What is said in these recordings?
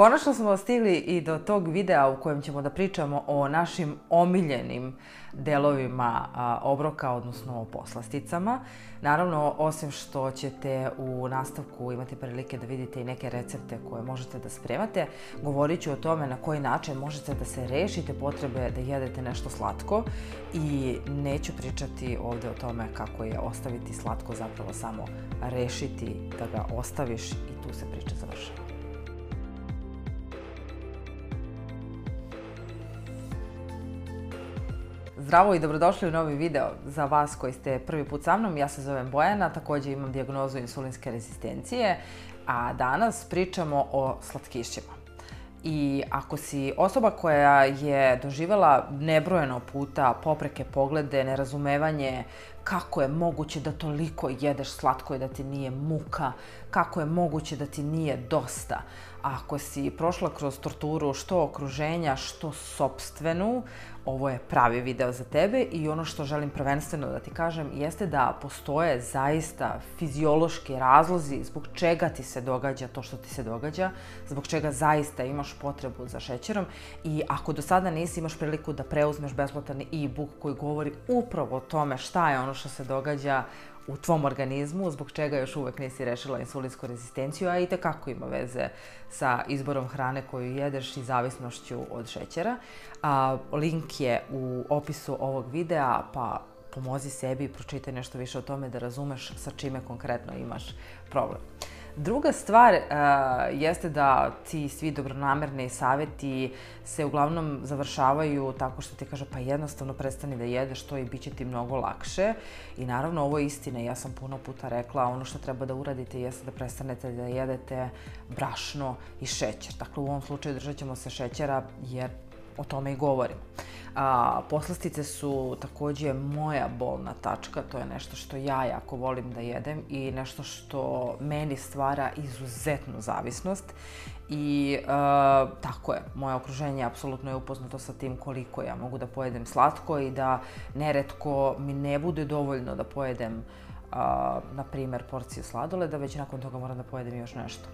Konačno smo stigli i do tog videa u kojem ćemo da pričamo o našim omiljenim delovima obroka, odnosno o poslasticama. Naravno, osim što ćete u nastavku imati prilike da vidite i neke recepte koje možete da spremate, govorit ću o tome na koji način možete da se rešite potrebe da jedete nešto slatko i neću pričati ovde o tome kako je ostaviti slatko, zapravo samo rešiti da ga ostaviš i tu se priča završava. Zdravo i dobrodošli u novi video za vas koji ste prvi put sa mnom. Ja se zovem Bojana, takođe imam dijagnozu insulinske rezistencije, a danas pričamo o slatkišćima. I ako si osoba koja je doživela nebrojeno puta popreke poglede, nerazumevanje, kako je moguće da toliko jedeš slatko i da ti nije muka, kako je moguće da ti nije dosta. Ako si prošla kroz torturu što okruženja, što sobstvenu, ovo je pravi video za tebe i ono što želim prvenstveno da ti kažem jeste da postoje zaista fiziološki razlozi zbog čega ti se događa to što ti se događa, zbog čega zaista imaš potrebu za šećerom i ako do sada nisi imaš priliku da preuzmeš besplatan e-book koji govori upravo o tome šta je ono što se događa u tvom organizmu, zbog čega još uvek nisi rešila insulinsku rezistenciju, a i tekako ima veze sa izborom hrane koju jedeš i zavisnošću od šećera. A, link je u opisu ovog videa, pa pomozi sebi i pročitaj nešto više o tome da razumeš sa čime konkretno imaš problem. Druga stvar uh, jeste da ti svi dobronamerni saveti se uglavnom završavaju tako što ti kaže pa jednostavno prestani da jedeš to i bit će ti mnogo lakše. I naravno ovo je istina, ja sam puno puta rekla ono što treba da uradite jeste da prestanete da jedete brašno i šećer. Dakle u ovom slučaju držat ćemo se šećera jer o tome i govorim. A, poslastice su takođe moja bolna tačka, to je nešto što ja jako volim da jedem i nešto što meni stvara izuzetnu zavisnost i e, tako je, moje okruženje apsolutno je upoznato sa tim koliko ja mogu da pojedem slatko i da neretko mi ne bude dovoljno da pojedem a, na primer porciju sladoleda, već nakon toga moram da pojedem još nešto.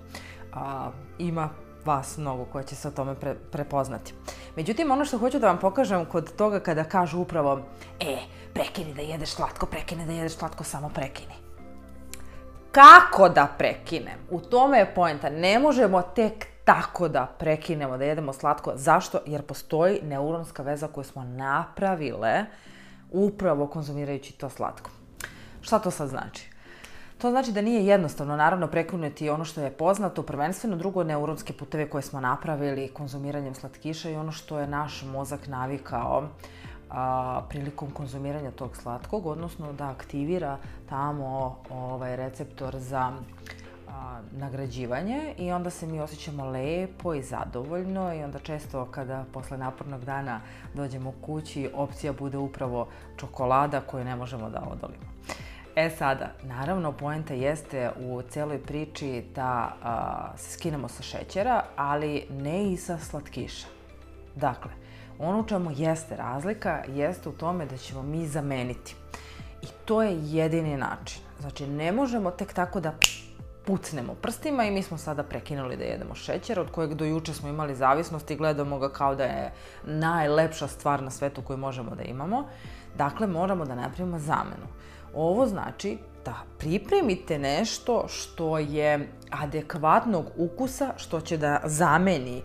A, ima vas mnogo koja će se o tome pre, prepoznati. Međutim, ono što hoću da vam pokažem kod toga kada kažu upravo e, prekini da jedeš slatko, prekini da jedeš slatko, samo prekini. Kako da prekinem? U tome je poenta. Ne možemo tek tako da prekinemo da jedemo slatko. Zašto? Jer postoji neuronska veza koju smo napravile upravo konzumirajući to slatko. Šta to sad znači? To znači da nije jednostavno, naravno, prekinuti ono što je poznato, prvenstveno drugo neuronske puteve koje smo napravili konzumiranjem slatkiša i ono što je naš mozak navikao a, prilikom konzumiranja tog slatkog, odnosno da aktivira tamo ovaj receptor za a, nagrađivanje i onda se mi osjećamo lepo i zadovoljno i onda često kada posle napornog dana dođemo kući opcija bude upravo čokolada koju ne možemo da odolimo. E sada, naravno, poenta jeste u celoj priči da se skinemo sa šećera, ali ne i sa slatkiša. Dakle, ono u čemu jeste razlika jeste u tome da ćemo mi zameniti. I to je jedini način. Znači, ne možemo tek tako da pucnemo prstima i mi smo sada prekinuli da jedemo šećer, od kojeg do juče smo imali zavisnost i gledamo ga kao da je najlepša stvar na svetu koju možemo da imamo. Dakle, moramo da napravimo zamenu. Ovo znači da pripremite nešto što je adekvatnog ukusa, što će da zameni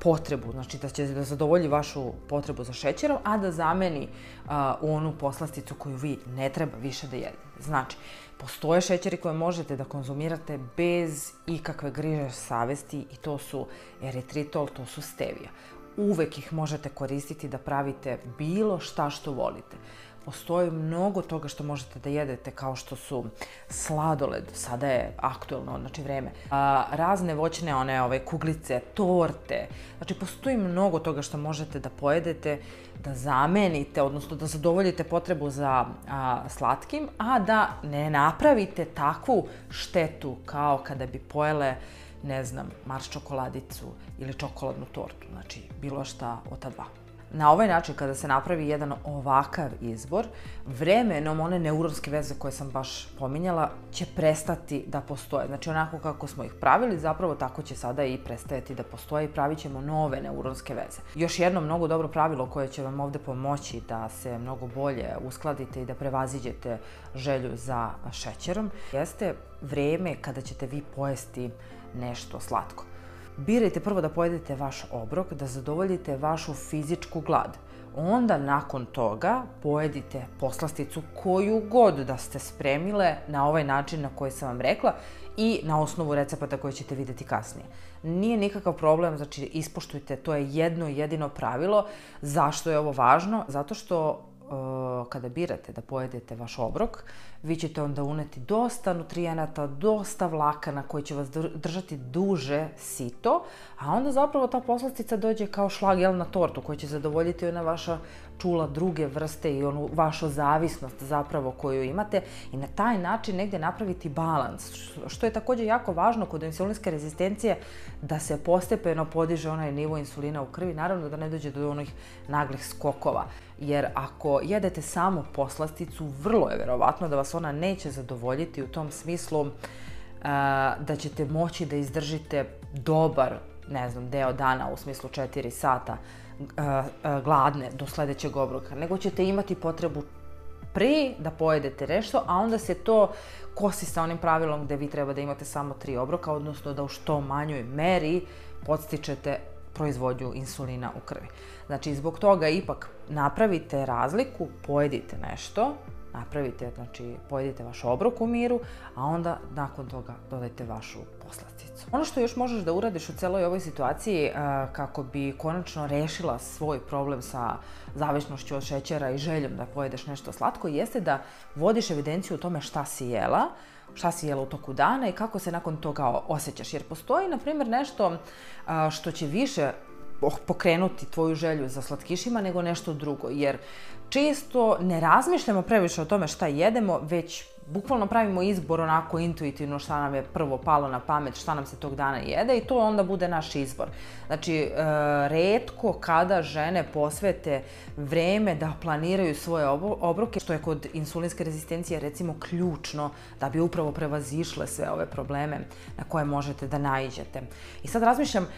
potrebu, znači da će da zadovolji vašu potrebu za šećerom, a da zameni a, onu poslasticu koju vi ne treba više da jedete. Znači, postoje šećeri koje možete da konzumirate bez ikakve griže savesti i to su eritritol, to su stevija. Uvek ih možete koristiti da pravite bilo šta što volite postoji mnogo toga što možete da jedete, kao što su sladoled, sada je aktuelno, znači vreme, a, razne voćne one ove kuglice, torte, znači postoji mnogo toga što možete da pojedete, da zamenite, odnosno da zadovoljite potrebu za a, slatkim, a da ne napravite takvu štetu kao kada bi pojele ne znam, mars čokoladicu ili čokoladnu tortu, znači bilo šta od ta dva. Na ovaj način, kada se napravi jedan ovakav izbor, vremenom one neuronske veze koje sam baš pominjala će prestati da postoje. Znači, onako kako smo ih pravili, zapravo tako će sada i prestajati da postoje i pravit ćemo nove neuronske veze. Još jedno mnogo dobro pravilo koje će vam ovde pomoći da se mnogo bolje uskladite i da prevaziđete želju za šećerom, jeste vreme kada ćete vi pojesti nešto slatko. Birajte prvo da pojedete vaš obrok, da zadovoljite vašu fizičku glad. Onda nakon toga pojedite poslasticu koju god da ste spremile na ovaj način na koji sam vam rekla i na osnovu recepata koje ćete videti kasnije. Nije nikakav problem, znači ispoštujte, to je jedno jedino pravilo. Zašto je ovo važno? Zato što kada birate da pojedete vaš obrok, vi ćete onda uneti dosta nutrijenata, dosta vlakana koji će vas držati duže sito, a onda zapravo ta poslastica dođe kao šlag jel, na tortu koji će zadovoljiti ona vaša čula druge vrste i onu vašu zavisnost zapravo koju imate i na taj način negde napraviti balans, što je takođe jako važno kod insulinske rezistencije da se postepeno podiže onaj nivo insulina u krvi, naravno da ne dođe do onih naglih skokova. Jer ako jedete samo poslasticu, vrlo je verovatno da vas ona neće zadovoljiti u tom smislu da ćete moći da izdržite dobar, ne znam, deo dana u smislu 4 sata gladne do sledećeg obroka, nego ćete imati potrebu pre da pojedete nešto, a onda se to kosi sa onim pravilom gde vi treba da imate samo tri obroka, odnosno da u što manjoj meri podstičete proizvodnju insulina u krvi. Znači, zbog toga ipak napravite razliku, pojedite nešto, napravite, znači, pojedite vaš obrok u miru, a onda nakon toga dodajte vašu poslasticu. Ono što još možeš da uradiš u celoj ovoj situaciji kako bi konačno rešila svoj problem sa zavisnošću od šećera i željom da pojedeš nešto slatko, jeste da vodiš evidenciju o tome šta si jela, šta si jela u toku dana i kako se nakon toga osjećaš. Jer postoji, na primjer, nešto što će više pokrenuti tvoju želju za slatkišima nego nešto drugo. Jer često ne razmišljamo previše o tome šta jedemo, već bukvalno pravimo izbor onako intuitivno šta nam je prvo palo na pamet, šta nam se tog dana jede i to onda bude naš izbor. Znači, e, redko kada žene posvete vreme da planiraju svoje obroke, što je kod insulinske rezistencije recimo ključno da bi upravo prevazišle sve ove probleme na koje možete da naiđete. I sad razmišljam,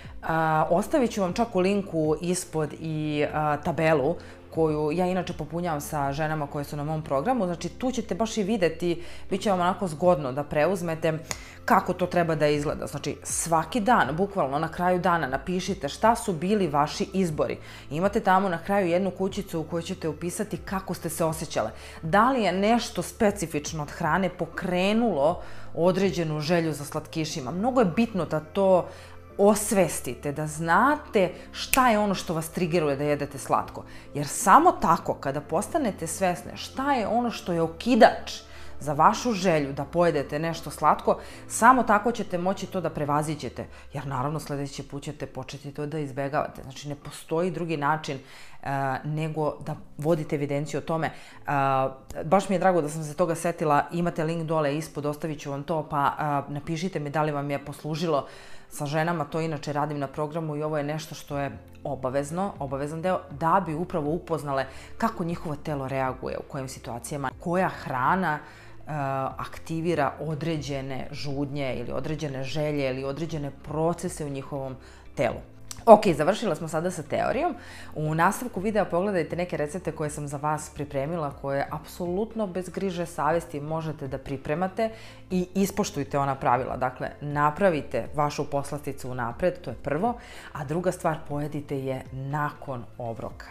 ostavit ću vam čak u linku ispod i tabelu koju ja inače popunjavam sa ženama koje su na mom programu. Znači, tu ćete baš i videti, bit će vam onako zgodno da preuzmete kako to treba da izgleda. Znači, svaki dan, bukvalno na kraju dana, napišite šta su bili vaši izbori. Imate tamo na kraju jednu kućicu u kojoj ćete upisati kako ste se osjećale. Da li je nešto specifično od hrane pokrenulo određenu želju za slatkišima. Mnogo je bitno da to osvestite, da znate šta je ono što vas triggeruje da jedete slatko. Jer samo tako, kada postanete svesne šta je ono što je okidač za vašu želju da pojedete nešto slatko, samo tako ćete moći to da prevazićete. Jer naravno sledeći put ćete početi to da izbegavate. Znači ne postoji drugi način uh, nego da vodite evidenciju o tome. Uh, baš mi je drago da sam se toga setila, imate link dole ispod, ostavit ću vam to, pa uh, napišite mi da li vam je poslužilo sa ženama, to inače radim na programu i ovo je nešto što je obavezno, obavezan deo, da bi upravo upoznale kako njihovo telo reaguje, u kojim situacijama, koja hrana uh, aktivira određene žudnje ili određene želje ili određene procese u njihovom telu. Ok, završila smo sada sa teorijom. U nastavku videa pogledajte neke recepte koje sam za vas pripremila, koje apsolutno bez griže savesti možete da pripremate i ispoštujte ona pravila. Dakle, napravite vašu poslasticu unapred, to je prvo, a druga stvar, pojedite je nakon obroka.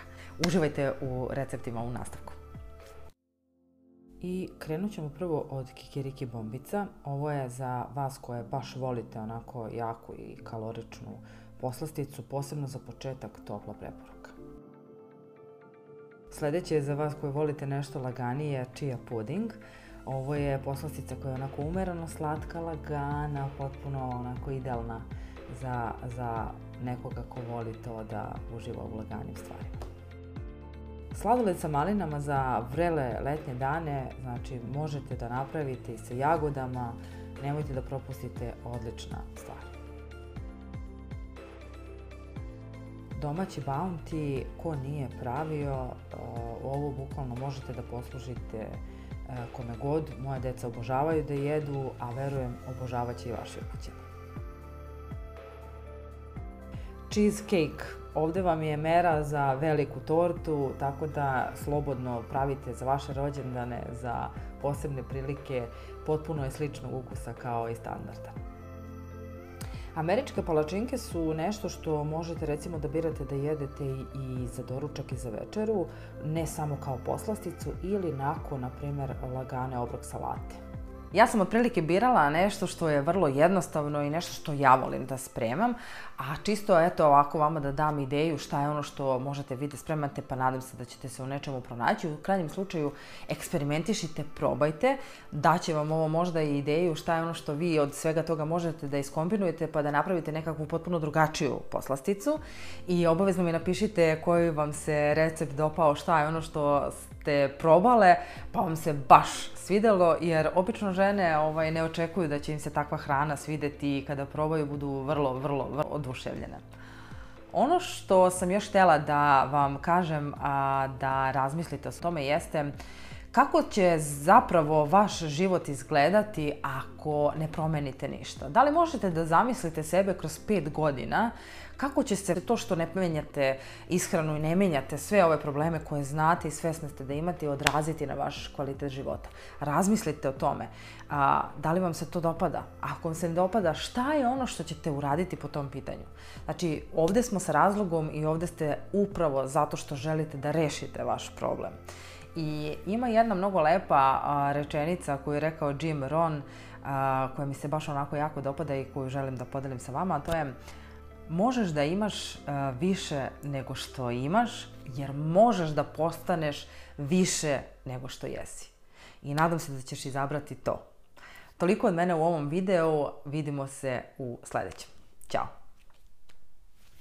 Uživajte u receptima u nastavku. I krenut ćemo prvo od kikiriki bombica. Ovo je za vas koje baš volite onako jaku i kaloričnu poslasticu, posebno za početak topla preporuka. Sledeće je za vas koji volite nešto laganije, chia pudding. Ovo je poslastica koja je onako umerano slatka, lagana, potpuno onako idealna za, za nekoga ko voli to da uživa u laganim stvarima. Sladoled sa malinama za vrele letnje dane, znači možete da napravite i sa jagodama, nemojte da propustite odlična stvar. Domaći bounty, ko nije pravio, ovo bukvalno možete da poslužite e, kome god. Moje deca obožavaju da jedu, a verujem obožavaće i vaše kućine. Cheesecake. Ovde vam je mera za veliku tortu, tako da slobodno pravite za vaše rođendane, za posebne prilike. Potpuno je sličnog ukusa kao i standarda. Američke palačinke su nešto što možete recimo da birate da jedete i za doručak i za večeru, ne samo kao poslasticu ili nakon, na primer, lagane obrok salate. Ja sam otprilike birala nešto što je vrlo jednostavno i nešto što ja volim da spremam, a čisto eto ovako vama da dam ideju šta je ono što možete vi da spremate, pa nadam se da ćete se u nečemu pronaći. U krajnjem slučaju eksperimentišite, probajte, daće vam ovo možda i ideju šta je ono što vi od svega toga možete da iskombinujete pa da napravite nekakvu potpuno drugačiju poslasticu i obavezno mi napišite koji vam se recept dopao, šta je ono što ste probale, pa vam se baš svidelo, jer obično žene ovaj, ne očekuju da će im se takva hrana svideti i kada probaju budu vrlo, vrlo, vrlo oduševljene. Ono što sam još htjela da vam kažem, a da razmislite o tome jeste kako će zapravo vaš život izgledati ako ne promenite ništa? Da li možete da zamislite sebe kroz pet godina kako će se to što ne menjate ishranu i ne menjate sve ove probleme koje znate i svesni ste da imate odraziti na vaš kvalitet života? Razmislite o tome. A, da li vam se to dopada? Ako vam se ne dopada, šta je ono što ćete uraditi po tom pitanju? Znači, ovde smo sa razlogom i ovde ste upravo zato što želite da rešite vaš problem. I ima jedna mnogo lepa a, rečenica koju je rekao Jim Rohn, a, koja mi se baš onako jako dopada i koju želim da podelim sa vama, a to je možeš da imaš a, više nego što imaš, jer možeš da postaneš više nego što jesi. I nadam se da ćeš izabrati to. Toliko od mene u ovom videu, vidimo se u sledećem. Ćao!